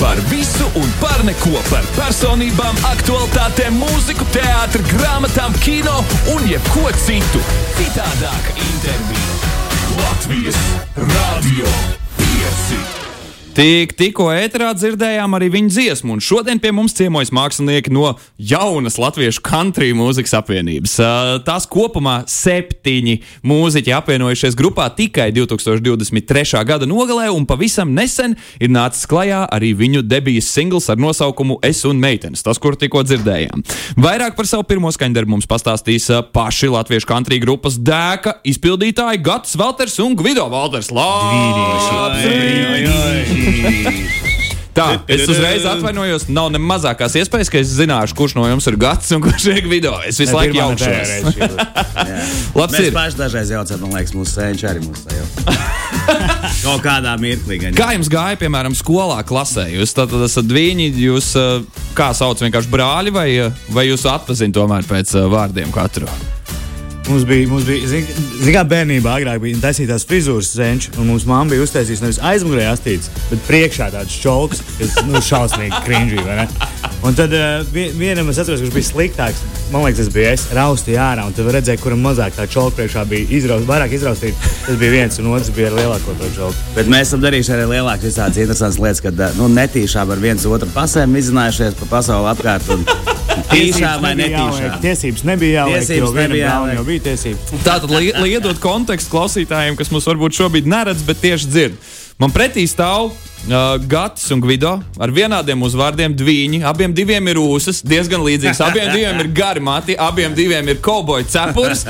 Par visu un par neko, par personībām, aktualitātēm, mūziku, teātri, grāmatām, kino un jebko citu. Citādāka intervija Latvijas Radio 5. Tik, tikko ēterā dzirdējām arī viņa dziesmu, un šodien pie mums ciemojas mākslinieki no jaunas latviešu country mūzikas apvienības. Tās kopumā septiņi mūziķi apvienojušies grupā tikai 2023. gada nogalē, un pavisam nesen ir nācis klajā arī viņu debijas singls ar nosaukumu Es un meitenes, tas, kur tikko dzirdējām. Vairāk par savu pirmo skaņdarbu mums pastāstīs paši latviešu country grupas dēka izpildītāji Gats Valters un Gvido Valters. Labi! Tā, es uzreiz atvainojos. Nav ne mazākās iespējas, ka es zināšu, kurš no jums ir gads un kurš ir video. Es visu laiku jaukšos. Labs ir. Mēs paši dažreiz jaucam, man liekas, mūsu sēņš arī mūsu sajūta. Kaut kādā mirklī. Gan. Kā jums gāja, piemēram, skolā, klasē? Jūs tad esat viņi, jūs kā sauc vienkārši brāļi, vai, vai jūs atpazīstat tomēr pēc vārdiem katru? Mums bija, mums bija zin, kā bērnībā, agrāk bija taisītās frizūras zenčs, un mūsu mamma bija uztaisījusi nevis aizmugurē astīts, bet priekšā tāds čauks, kas nu, šausmīgi krinžī. Un tad uh, vienam es atceros, kurš bija sliktāks. Man liekas, tas bija es, raustīju ārā, un tad redzēju, kuram mazāk tā čauka priekšā bija izraust, vairāk izraustīta. Tas bija viens, un otrs bija ar lielāko to čauku. Bet mēs esam darījuši arī lielākas visādas interesantas lietas, kad nu, netīšām ar viens otru pasēm izzinājušies pa pasauli apkārt. Un... Tīšām vai netīšām? Tiesības nebija jāliek, tiesības jo nebija jāliek. jau bija tiesības. Tātad, lai, lai iedod kontekstu klausītājiem, kas mums varbūt šobrīd neredz, bet tieši dzird. Man pretī stāv uh, Gatis un Gvido ar vienādiem uzvārdiem - divi. Abiem diviem ir ūsas, diezgan līdzīgs. Abiem diviem ir gari mati, abiem diviem ir kauboja cepurs.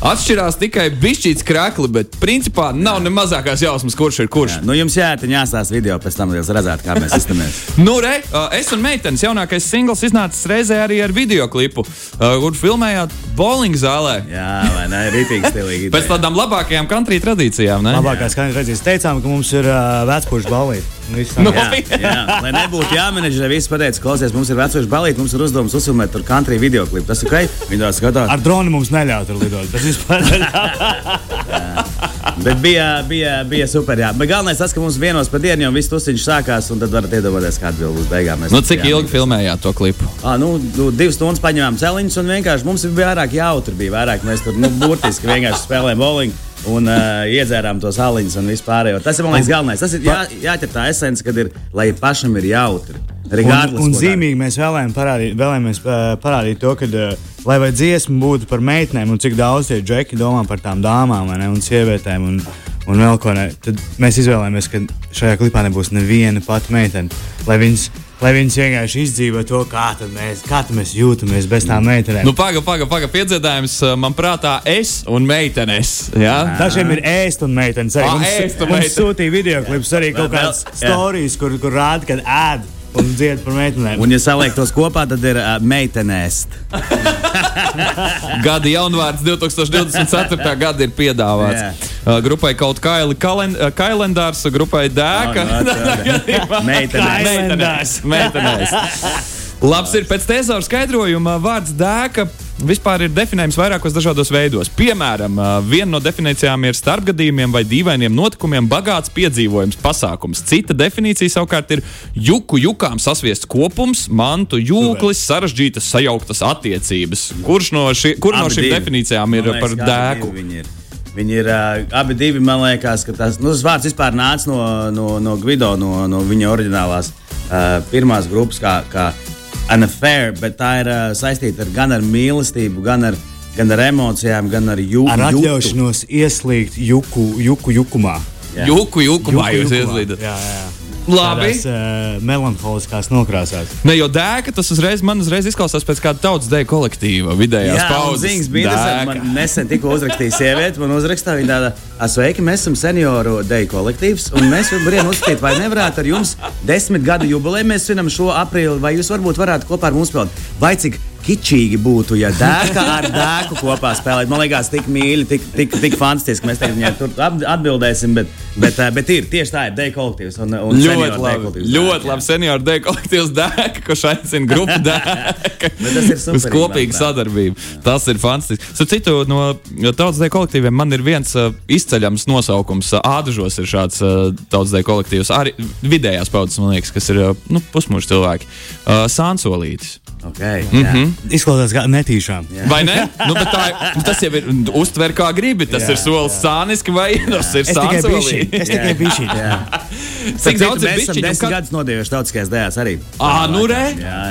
Atšķirās tikai bišķīts krāklis, bet principā nav ne mazākās jausmas, kurš ir kurš. Jā, nu jums jāiet jāstāsta video, pēc tam jūs redzat, kā mēs izturamies. nu, re, uh, es un meitenes jaunākais singls iznācis reizē arī ar video klipu, uh, kur filmējāt bowling zālē. Jā, vai ne? Rītīgi stilīgi. Pēc tādām labākajām country tradīcijām, ne? Labākās country tradīcijas teicām, ka mums ir uh, vecpušu balīti. Nu, jā, jā, lai nebūtu jāmenedžē, visi pateica, klausies, mums ir vecais balīti, mums ir uzdevums uzfilmēt tur country video klipu. Tas ir ok, viņi tā skatās. Ar dronu mums neļauj tur lidot. Tas vispār Bet bija, bija, bija super. Jā. Bet galvenais tas, ka mums vienos pa dienu jau viss tusiņš sākās, un tad varat iedomāties, kāda bija uz beigām. Nu, cik ilgi filmējāt to klipu? À, nu, nu, divas stundas paņēmām celiņus, un vienkārši mums bija vairāk jautri. Bija vairāk, mēs tur nu, burtiski vienkārši spēlējām bowling un uh, iedzērām tos aliņus un vispār. Tas ir man liekas galvenais. Tas ir jā, jāķer tā esence, kad ir, lai pašam ir jautri. Un, un zīmīgi mēs vēlējām parādīt, vēlējāmies parādīt to, ka, uh, lai vai dziesma būtu par meitenēm, un cik daudz tie džeki domā par tām dāmām ne, un sievietēm. Un, un vēl ko ne, tad mēs izvēlējāmies, ka šajā klipā nebūs neviena pati meitene. Lai viņas lai viņas vienkārši izdzīvo to, kā mēs, kā mēs jūtamies bez tām meitenēm. Nu, paga, paga, paga, piedzīvājums man prātā es un meitenes. Ja? Dažiem ir ēst un meitenes. Arī ah, mums, ēst un mums sūtīja video klips arī kaut kādas stāstījis, kur, kur rāda, kad ēd un dzied par meitenēm. Un, ja saliek tos kopā, tad ir uh, meitenēs. gada jaunvārds 2024. gada ir piedāvāts. Yeah. Uh, grupai kaut kāda kalend kalendārs, grupai dēka. Oh, no, meitenēs. meitenēs. Labs ir pēc tēzāra skaidrojuma vārds dēka vispār ir definējams vairākos dažādos veidos. Piemēram, viena no definīcijām ir starpgadījumiem vai dīvainiem notikumiem bagāts piedzīvojums, pasākums. Cita definīcija savukārt ir juku jukām sasviests kopums, mantu jūklis, sarežģītas sajauktas attiecības. Kurš no, ši, kur no šīm definīcijām ir par dēku? Viņi ir uh, abi divi, man liekas, ka tas, nu, vārds vispār nāca no, no, no Gvido, no, no viņa oriģinālās uh, pirmās grupas, kā, kā an affair, bet tā ir uh, saistīta ar, gan ar mīlestību, gan ar, gan ar emocijām, gan ar jūku. Ar atļaušanos ieslīgt juku, juku jukumā. Jā. Juku jukumā juku, jūs ieslīdat. Jā, jā. Labi. Tādās, uh, melanholiskās nokrāsās. Ne jau dēka, tas uzreiz man uzreiz izklausās pēc kāda tautas deju kolektīva. Vidējās Jā, paudzes. Zīmes bija tas, man nesen tikko uzrakstīja sieviete, man uzrakstīja viņa tāda, sveiki, mēs esam senioru deju kolektīvs, un mēs varam uzskatīt, vai nevarētu ar jums desmit gadu jubileju mēs svinam šo aprīli, vai jūs varbūt varētu kopā ar mums spēlēt. Vai cik kičīgi būtu, ja dēka ar dēku kopā spēlētu. Man liekas, tik mīļi, tik, tik, tik fantastiski. Mēs viņai tur atbildēsim, bet, bet, bet ir tieši tā, ir dēka kolektīvs. Un, un ļoti labi. Ļoti labi senioru dēka kolektīvs dēka, kurš aicina grupu dēka uz kopīgu sadarbību. Tas ir fantastiski. Su citu, no tautas dēka kolektīviem man ir viens uh, izceļams nosaukums. Ādažos ir šāds uh, tautas dēka kolektīvs. Arī vidējās paudzes, man liekas, kas ir uh, nu, pusmūža cilvēki. Uh, Sānsolītis. Okay, mm -hmm. Izklausās kā netīšām. Jā. Vai ne? Nu, tā, tas jau ir uztver kā gribi. Tas jā, ir solis sāniski vai tas ir sāniski. Es tikai biju šī. Cik daudz? Mēs esam desmit gadus nodējuši tautiskajās dējās arī. Ā, nu re?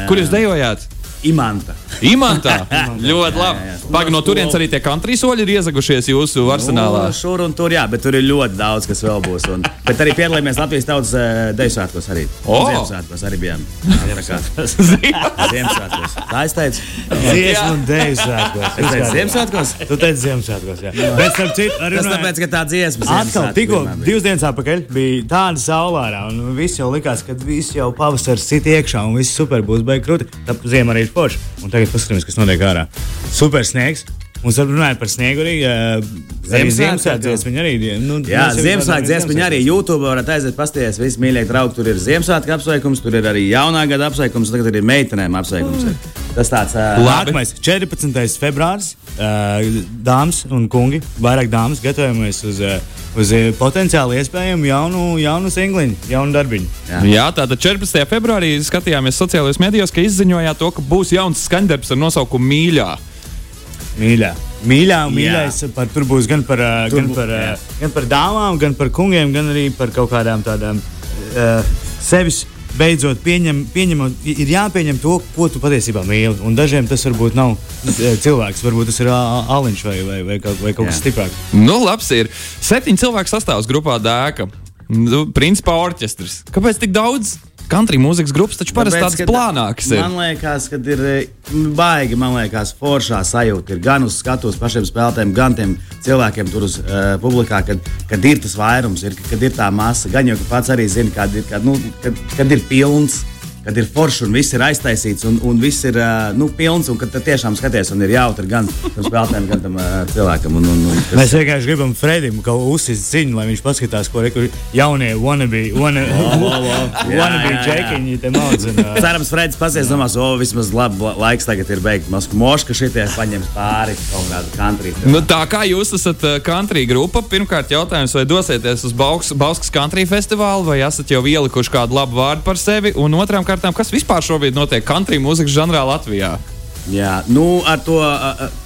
Kur jūs dejojāt? Imanta. Imantā. ļoti labi. Pagaidām, no turienes arī tie country soļi ir iezagušies jūsu arsenālā. No, šur un tur, jā, bet tur ir ļoti daudz, kas vēl būs. Un, bet arī piedalījāmies Latvijas tautas uh, deju svētkos arī. Oh. Ziemassvētkos arī bijām. Ziemassvētkos. Tā es teicu. Dziesmu un deju svētkos. Es teicu Ziemassvētkos? Tu teici Ziemassvētkos, jā. Bet starp citu, arī Tas tāpēc, ka tā dziesma atkal tikko divas dienas atpakaļ bija tāda saulārā un viss jau likās, ka viss jau pavasars sit iekšā un viss super būs beig krūti. Tāpēc ziema arī ir forši. Un tagad paskatīsimies, kas notiek ārā. Super sniegs. Mums arī runāja par sniegu. Arī, arī Ziemassvētku dziesmu arī. Nu, Jā, Ziemassvētku dziesmu arī YouTube varat aiziet pasties. Visi mīļie draugi, tur ir Ziemassvētku apsveikums, tur ir arī jaunā gada apsveikums, tagad ir meitenēm apsveikums. Mm. Tas tāds uh, - nākamais 14. februāris. Uh, dāmas un kungi, vairāk dāmas, gatavojamies uz. Uh, uz potenciāli iespējamu jaunu, jaunu singliņu, jaunu darbiņu. Jā. Jā, tātad 14. februārī skatījāmies sociālajos medijos, ka izziņojāt to, ka būs jauns skaņdarbs ar nosaukumu Mīļā. Mīļā. Mīļā un mīļais par, tur būs gan par, tur gan, par, jā. gan par dāmām, gan par kungiem, gan arī par kaut kādām tādām uh, sevis beidzot pieņem, pieņemot, ir jāpieņem to, ko tu patiesībā mīli. Un dažiem tas varbūt nav cilvēks, varbūt tas ir aliņš vai, vai, vai, vai kaut kas stiprāks. Nu, labs ir. Septiņi cilvēki sastāvs grupā dēka. Nu, principā orķestris. Kāpēc tik daudz? Country mūzikas grupas taču parasti tādas plānākas. Ir. Man liekas, ka ir baigi, man liekas, foršā sajūta. Ir gan uz skatuves pašiem spēlētājiem, gan tiem cilvēkiem tur uz uh, publikā, kad, kad ir tas vairums, ir, kad ir tā masa. Gan jau pats arī zina, kad ir, kad, nu, kad, kad ir pilns kad ir forši un viss ir aiztaisīts un, un viss ir nu, pilns. Un kad tiešām skaties, un ir jautri gan tam spēlētājam, gan tam uh, cilvēkam. Un, un, un, kas... Mēs vienkārši gribam Fredim kaut uzsist ziņu, lai viņš paskatās, ko rekur jaunie wannabe, wanna, wannabe džekiņi te maudz. Un, uh... Cerams, Fredis pasies, domās, o, vismaz labi laiks tagad ir beigts. Masku moška šitie paņems pāri kaut kādu country. Nu, tā kā jūs esat country grupa, pirmkārt jautājums, vai dosieties uz Bauskas country festivālu, vai esat jau ielikuši kādu labu vārdu par sevi, un otrām kārtām kārtām, kas vispār šobrīd notiek country mūzikas žanrā Latvijā? Jā, nu, ar to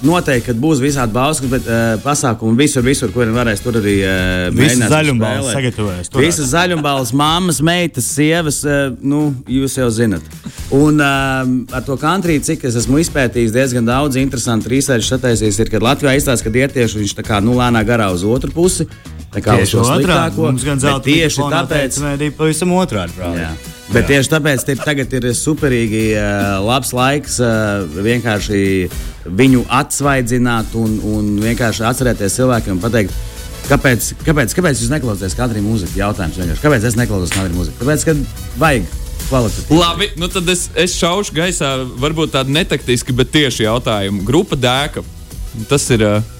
noteikti būs visādi balsi, bet uh, pasākumi visur, visur, kur varēs tur arī uh, mēģināt. Zaļumbalsts sagatavojas. Visas zaļumbalsts, mammas, meitas, sievas, uh, nu, jūs jau zinat. Un uh, ar to country, cik es esmu izpētījis, diezgan daudz interesantu research sataisījis, ir, kad Latvijā izstāsta, ka iet tieši viņš tā kā nu, lēnā garā uz otru pusi. Tā kā tieši uz to sliktāko. Mums gan zelta tieši tāpēc. Mēs pavisam otrādi. Bet Jā. tieši tāpēc ir, tagad ir superīgi uh, labs laiks uh, vienkārši viņu atsvaidzināt un, un vienkārši atcerēties cilvēkiem un pateikt, kāpēc, kāpēc, kāpēc jūs neklausāties katru mūziku? Jautājums vienkārši, kāpēc es neklausos katru mūziku? Tāpēc, ka vajag. Kvalitatīvi. Labi, nu tad es, es šaušu gaisā, varbūt tādu netaktisku, bet tieši jautājumu. Grupa dēka. Tas ir. Uh,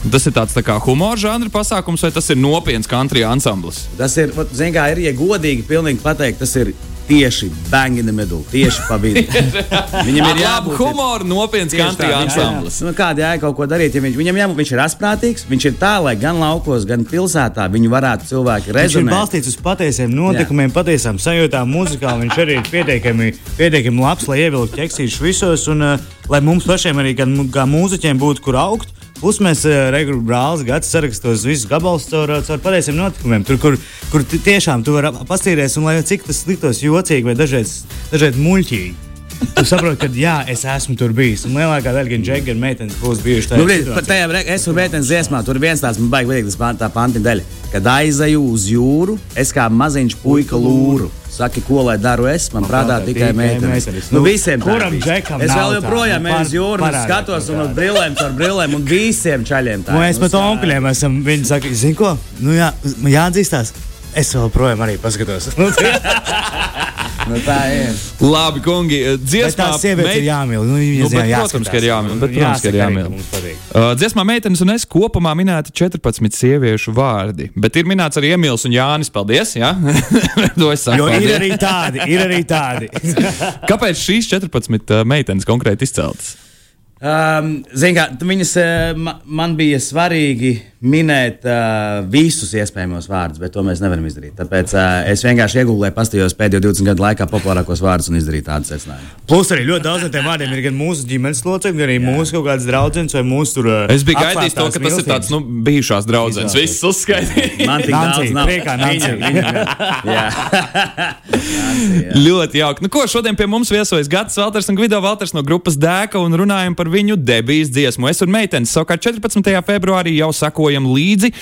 Tas ir tāds tā kā humora žanra pasākums, vai tas ir nopietns country ansamblis? Tas ir, zināmā mērā, ir, ja godīgi pateikt, tas ir tieši bang in the middle, tieši pa vidu. viņam ir jābūt humoram, nopietns country ansamblis. Nu, Kāda jēga kaut ko darīt? Ja viņš, viņam jābūt, viņš ir asprātīgs, viņš ir tā, lai gan laukos, gan pilsētā viņu varētu cilvēki rezonēt. Viņš ir balstīts uz patiesiem notikumiem, Jā. patiesām sajūtām, mūzikāli. Viņš arī ir pietiekami, pietiekami labs, lai ievilktu ķeksīšus visos, un uh, lai mums pašiem arī kā, kā mūziķiem būtu kur augt. Plus mēs uh, regulāri brālis gads sarakstos visus gabalus caur, uh, caur patiesiem notikumiem. Tur, kur, kur tiešām tu vari pastīties, un lai cik tas liktos jocīgi vai dažreiz, dažreiz muļķīgi. Tu saproti, ka jā, es esmu tur bijis. Un lielākā daļa gan džekļa, gan meitenes būs bijušas tādā veidā. Nu, tajā esmu meitenes dziesmā, tur viens tāds man baigi liekas, tā panti daļa. Kad aizeju uz jūru, es kā maziņš puika lūru. Saki, ko lai daru es? Man, man prātā tikai meitenes. Nu, nu, visiem kuram džekam es vēl joprojām eju uz jūru, un skatos un uz brillēm, caur brillēm, un visiem čaļiem tā. Nu, mēs pat onkuļiem esam, viņi saka, zini ko, nu jā, jāatzīstās. Es joprojām arī paskatos. Nu, tā ir. Labi, kungi, Bet dziesmā tās sievietes meit- ir jāmīl. Nu, Nu, jā- protams, ka ir jāmīl, bet, protams, ka ir jāmīl. Uh, dziesmā meitenes un es kopumā minēti 14 sieviešu vārdi, bet ir minēts arī Emīls un Jānis. Paldies! Es saku. Jo ir paldies. arī tādi, ir arī tādi. Kāpēc šīs 14 uh, meitenes konkrēti izceltas? Um, Ziniet, kā tu viņas, uh, ma, man bija svarīgi minēt uh, visus iespējamos vārdus, bet to mēs nevaram izdarīt. Tāpēc uh, es vienkārši iegūlēju, pastījos pēdējo 20 gadu laikā populārākos vārdus un izdarīju tādu secinājumu. Plus arī ļoti daudz no tiem vārdiem ir gan mūsu ģimenes locekļi, gan arī mūsu kaut kādas draudzenes vai mūsu tur. uh, Es biju gaidījis to, ka tas ir tāds nu, bijušās. Izvēlēties. Viss uzskaitīja. Man tik daudz nav. priekā Jā. Jā. Ļoti jauki. Nu, ko šodien pie mums viesojas Gatis Valters un Gvido Valters no grupas Dēka un runājam par viņu debijas dziesmu. Es un meitenes savukārt 14. februārī jau sakojam līdzi,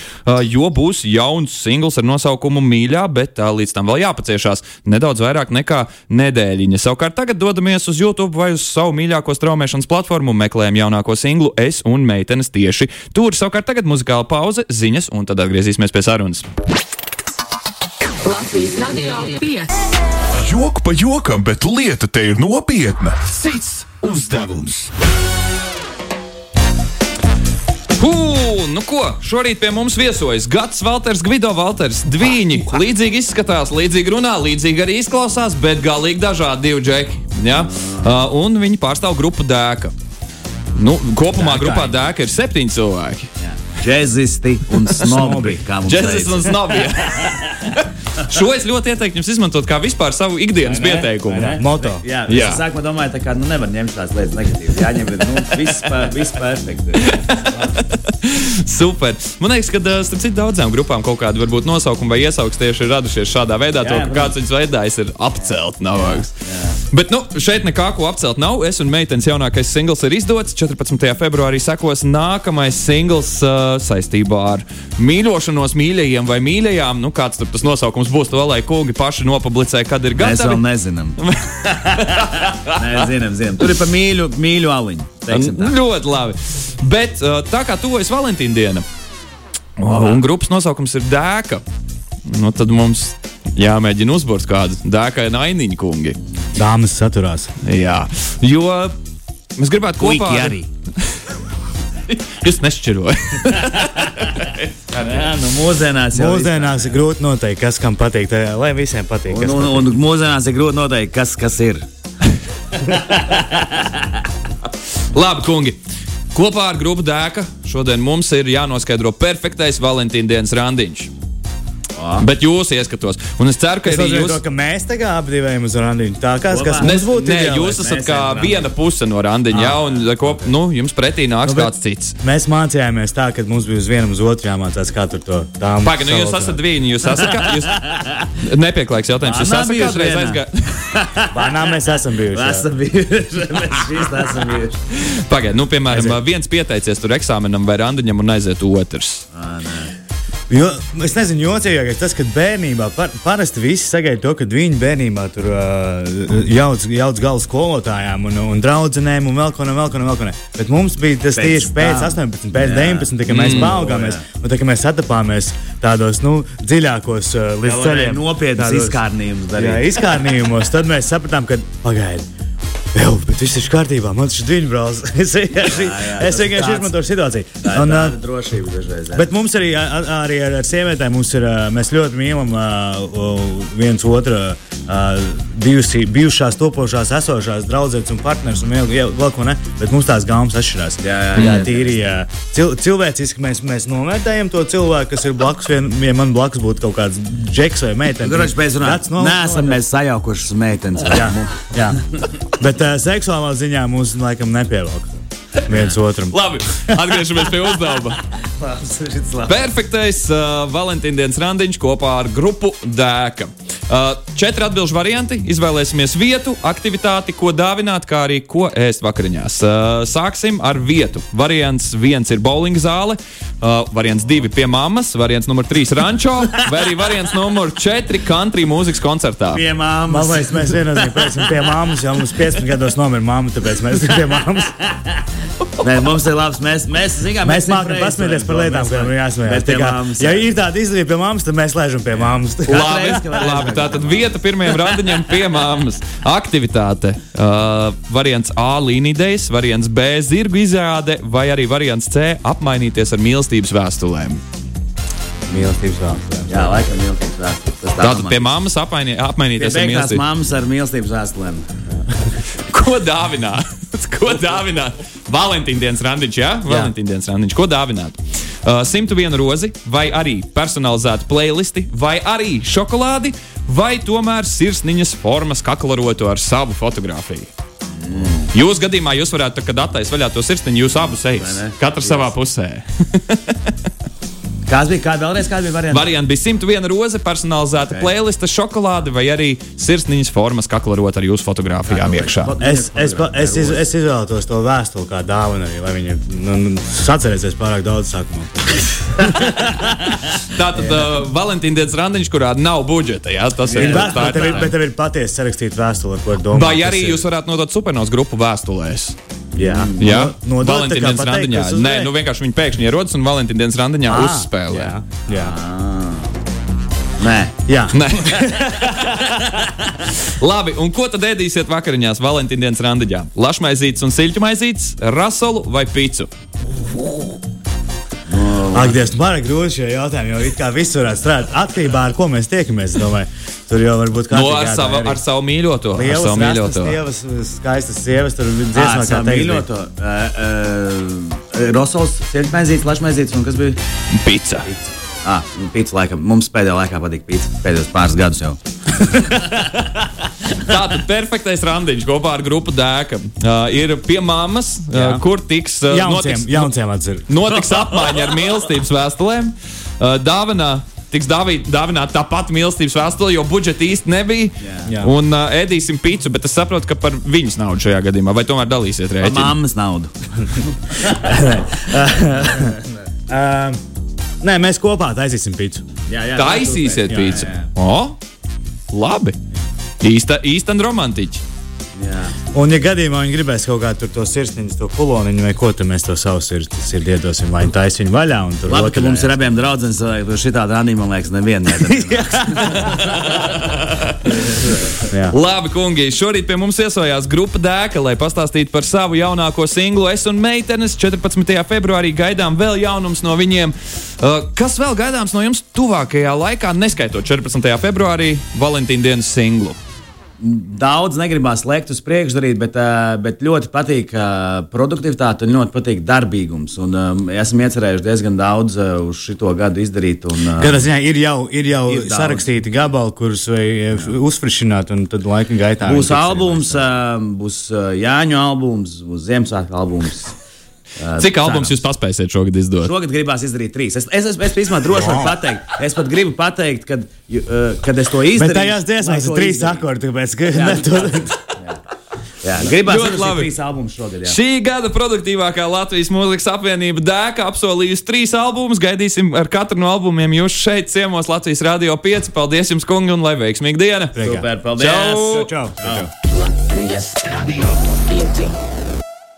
jo būs jauns singls ar nosaukumu Mīļā, bet līdz tam vēl jāpaciešās nedaudz vairāk nekā nedēļiņa. Savukārt tagad dodamies uz YouTube vai uz savu mīļāko straumēšanas platformu un meklējam jaunāko singlu Es un meitenes tieši tur. Savukārt tagad muzikāla pauze, ziņas un tad atgriezīsimies pie sarunas. Latvijas radio 5. Joku pa jokam, bet lieta te ir nopietna. Cits uzdevums. Hū, nu ko, šorīt pie mums viesojas Gats, Valters, Gvido Valters. Viņi līdzīgi izskatās, līdzīgi runā, līdzīgi arī izklausās, bet galīgi dažādi divi džeki. Ja? Uh, un viņi pārstāv grupu dēka. Nu, kopumā Dēkai. grupā dēka ir septiņi cilvēki. Džezisti un snobi. teica. un Snobija. Šo es ļoti ieteiktu jums izmantot kā vispār savu ikdienas pieteikumu. Moto. Jā, Jā. jā. sākumā domāju, tā kā nu, nevar ņemt tās lietas negatīvi. Jāņem nu, viss, viss perfekti. Super. Man liekas, ka starp citu daudzām grupām kaut kāda varbūt nosaukuma vai iesauks tieši ir radušies šādā veidā, jā, to, Jā, ka protams. kāds viņus veidojis ir apcelt. Nav vajag. Bet nu, šeit nekā ko apcelt nav. Es un meitenes jaunākais singls ir izdots. 14. februārī sekos nākamais singls uh, saistībā ar mīļošanos, mīļajiem vai mīļajām. Nu, kāds tur tas nosaukums būs, to lai kungi paši nopublicē, kad ir Mēs vēl gatavi. nezinām. Nē, zinām, zinām. Tur ir pa mīļu, mīļu aliņu. Ļoti labi. Bet uh, tā kā tuvojas Valentīna diena, un grupas nosaukums ir Dēka, nu, tad mums jāmēģina uzbūvēt kādu dēkainu ainiņu kungi. Dāmas saturās. Jā, jo mēs gribētu kopā Puiki arī. Jūs nešķirojat. Jā, nu, mūsdienās jau Mūsdienās ir grūti noteikt, kas kam patīk. Tā, lai visiem patīk. Un, kas un, patīk. un mūsdienās ir grūti noteikt, kas, kas ir. Labi, kungi. Kopā ar grupu Dēka šodien mums ir jānoskaidro perfektais Valentīna dienas randiņš. Bet jūs ieskatos, un es ceru, ka Es arī jūs. to, ka mēs tā kā apdivējam uz randiņu. Tā kā kas mums būtu Nē, jūs esat Mēs kā viena puse no randiņa, jā, un kop, nu, jums pretī nāks Nu, kāds cits. Mēs mācījāmies tā, ka mums bija uz vienam uz otru jāmācās, kā tur to dāmu. Pagaidām, nu, jūs esat vieni, jūs esat kā. Jūs... Nepieklājīgs jautājums. Jūs esat kādreiz aizgājis. Banā mēs esam bijuši. jā. Esam bijuši. Mēs šīs esam bijuši. Pagaidiet, nu, piemēram, viens pieteicies tur eksāmenam vai randiņam un aiziet otrs. Jo, es nezinu, jocīgākais tas, ka bērnībā par, parasti visi sagaida to, ka viņi bērnībā tur uh, jauc, jauc galvu skolotājām un, un draudzenēm un vēl ko no vēl ko no vēl ko. Bet mums bija tas Pēc tieši pēc tam. 18, pēc Jā. 19, kad mēs Mm. paaugāmies un tā, mēs satapāmies tādos nu, dziļākos uh, līdz ceļiem. nopietnas izkārnījumus Jā, darīt. izkārnījumos. Tad mēs sapratām, ka pagaidi. Jā, bet viss ir kārtībā. Man ir divi brālis. Es vienkārši, Jā, jā, es vienkārši izmantoju situāciju. Tā ir Un, uh, tāda drošība dažreiz. jā. Bet mums arī, a- a- arī ar, ar sievietēm ir, ā, mēs ļoti mīlam uh, viens otru, uh, bijusi, bijušās, topošās, esošās draudzenes un partneris un vēl, ko ne. Bet mums tās gaumas atšķirās. Jā, jā, jā, jā. tīri jā. Cil, cilvēciski mēs, mēs novērtējam to cilvēku, kas ir blakus. Vien, ja man blakus būtu kaut kāds džeks vai meitene, Kurš mēs runājam? No- Nē, esam mēs sajaukušas meitenes. Jā, jā. Bet uh, seksuālā ziņā mums laikam nepievelk viens otram. Labi, atgriežamies pie uzdevuma. Perfektais uh, Valentīna dienas randiņš kopā ar grupu Dēka. Uh, četri atbildžu varianti. Izvēlēsimies vietu, aktivitāti, ko dāvināt, kā arī ko ēst vakariņās. Uh, sāksim ar vietu. Variants viens ir bowling zāle, uh, variants divi pie mammas, variants numur trīs rančo, vai arī variants numur četri country mūzikas koncertā. Pie Man māmas. liekas, mēs viennozīmīgi pēc tam pie māmas, jau mums 15 gados nomira mamma, tāpēc mēs esam pie mammas. Nē, mums ir labs. Mēs, mēs, zinām, Mēs mākam pasmieties par lietām, kurām ir jāsmējās. Tā pie kā, mammas, Ja ir tāda izdevība pie mammas, tad mēs lēžam pie mammas. Labi, labi tātad no vieta pirmajam randiņam pie mammas. Aktivitāte. Uh, variants A - līnijas, variants B - zirgu izrāde, vai arī variants C - apmainīties ar mīlestības vēstulēm. Mīlestības vēsturē. Jā, laikam mīlestības vēstule. Tas tā Tātad pie mammas apmaini, Pie apmainīties ar beigās mīlestības. mammas ar mīlestības vēstulēm. Ko dāvināt? Ko dāvināt? Valentīna dienas randiņš, jā? Valentīna dienas randiņš. Ko dāvināt? Uh, 101 rozi, vai arī personalizētu playlisti, vai arī šokolādi, vai tomēr sirsniņas formas kaklarotu ar savu fotografiju. Jūsu gadījumā jūs varētu, tā, kad attaisnot vaļā to sirsniņu, jūs abus ne? Katrs savā pusē. Kāds bija? Kāda vēlreiz? Kāda bija variants? Varianti bija 101 roze, personalizēta okay. playlista, šokolāde vai arī sirsniņas formas kaklarot ar jūsu fotografijām iekšā. Es, es, es, iz, es izvēlētos to vēstuli kā dāvanu, arī, lai viņi nu, nu, sacerēsies pārāk daudz sākumā. Tātad uh, Valentīna dienas randiņš, kurā nav budžeta. Jā, tas ir Ir tā vēstule, ir tev ir, tā. bet tev ir patiesi sarakstīta vēstule, ar ko domā. Vai arī jūs varētu nodot supernovas grupu vēstulēs? Jā, Jā, no, no Valentīna dienas randiņā. Nē, nu vienkārši viņi pēkšņi ierodas un Valentīna dienas randiņā Ah, uzspēlē. Jā, jā. Nē. jā. Nē. Labi, un ko tad ēdīsiet vakariņās Valentīna dienas randiņā? Lašmaizītes un siļķu maizītes, rasolu vai picu? Ak, Dievs, man ir grūti šie jautājumi, jo it kā viss varētu strādāt atkarībā no ko mēs tiekamies. es Domāju, tur jau var būt No, kāda ar, savu, ar savu mīļoto. Ar Lielas, savu rastas, mīļoto. sievas, skaistas sievas, tur ir Ah, dziesmā, kā savu teikt. mīļoto. Uh, uh, Rosols, sirdsmaizītes, lašmaizītes un kas bija? Pica. Ah, pīcis laikam. Mums pēdējā laikā patīk pīcis. Pēdējos pāris gadus jau. Tātad perfektais randiņš kopā ar grupu dēka. Uh, ir pie mammas, uh, Jā. kur tiks, uh, Jaunciem, notiks, jaunciem notiks apmaiņa ar mīlestības vēstulēm. Uh, dāvanā tiks dāvināta tā pati mīlestības vēstule, jo budžeta īsti nebija. Jā. Un uh, ēdīsim pīci, bet es saprotu, ka par viņas naudu šajā gadījumā, vai tomēr dalīsiet rēķinu? mammas naudu. Uh, nē, mēs kopā taisīsim pīci. Jā, jā. Taisīsiet pīci. O, labi. Īsta, īsta romantiķa. Jā. Un, ja gadījumā viņi gribēs kaut kādu tur to sirsniņu, to kuloniņu vai ko, tad mēs to savu sirdi, sirdi iedosim. Vai taisīt viņu vaļā un tur Labi, ka rotaļājās. mums ir abiem draugiem, vai šī tāda randiņa, man liekas, neviena. Jā. Labi, kungi, šorīt pie mums iesojās grupa Dēka, lai pastāstītu par savu jaunāko singlu. Es un meitenes 14. februārī gaidām vēl jaunums no viņiem. Uh, kas vēl gaidāms no jums tuvākajā laikā, neskaitot 14. februārī Valentīna dienas singlu? Daudz negribās lekt uz priekšu darīt, bet, ā, bet ļoti patīk ā, produktivitāte un ļoti patīk darbīgums. Un, um, esam iecerējuši diezgan daudz uz šo gadu izdarīt. Un, ā, Kādā ziņā ir jau, ir jau Ir ir daudz. sarakstīti gabali, kurus uzfrišināt, un tad laika gaitā Būs albums, būs Jāņu albums, būs Ziemassvētku albums. Cik albums cerams. jūs paspēsiet šogad izdot? Šogad gribās izdarīt trīs. Es, es, es, es īstenībā droši varu pateikt, es pat gribu pateikt, kad, ā, kad es to Bet izdarīju. tajās dziesmās ir trīs akordi, tāpēc, ka Jā, ne, to, Jā, gribās Ļoti izdarīt labi. šogad. Jā. Šī gada produktīvākā Latvijas mūzikas apvienība Dēka apsolījusi trīs albumus. Gaidīsim ar katru no albumiem jūs šeit, ciemos Latvijas Rādio 5. Paldies jums, kungi, un lai veiksmīga diena! Super, paldies! Čau! čau, čau. Latvijas radio.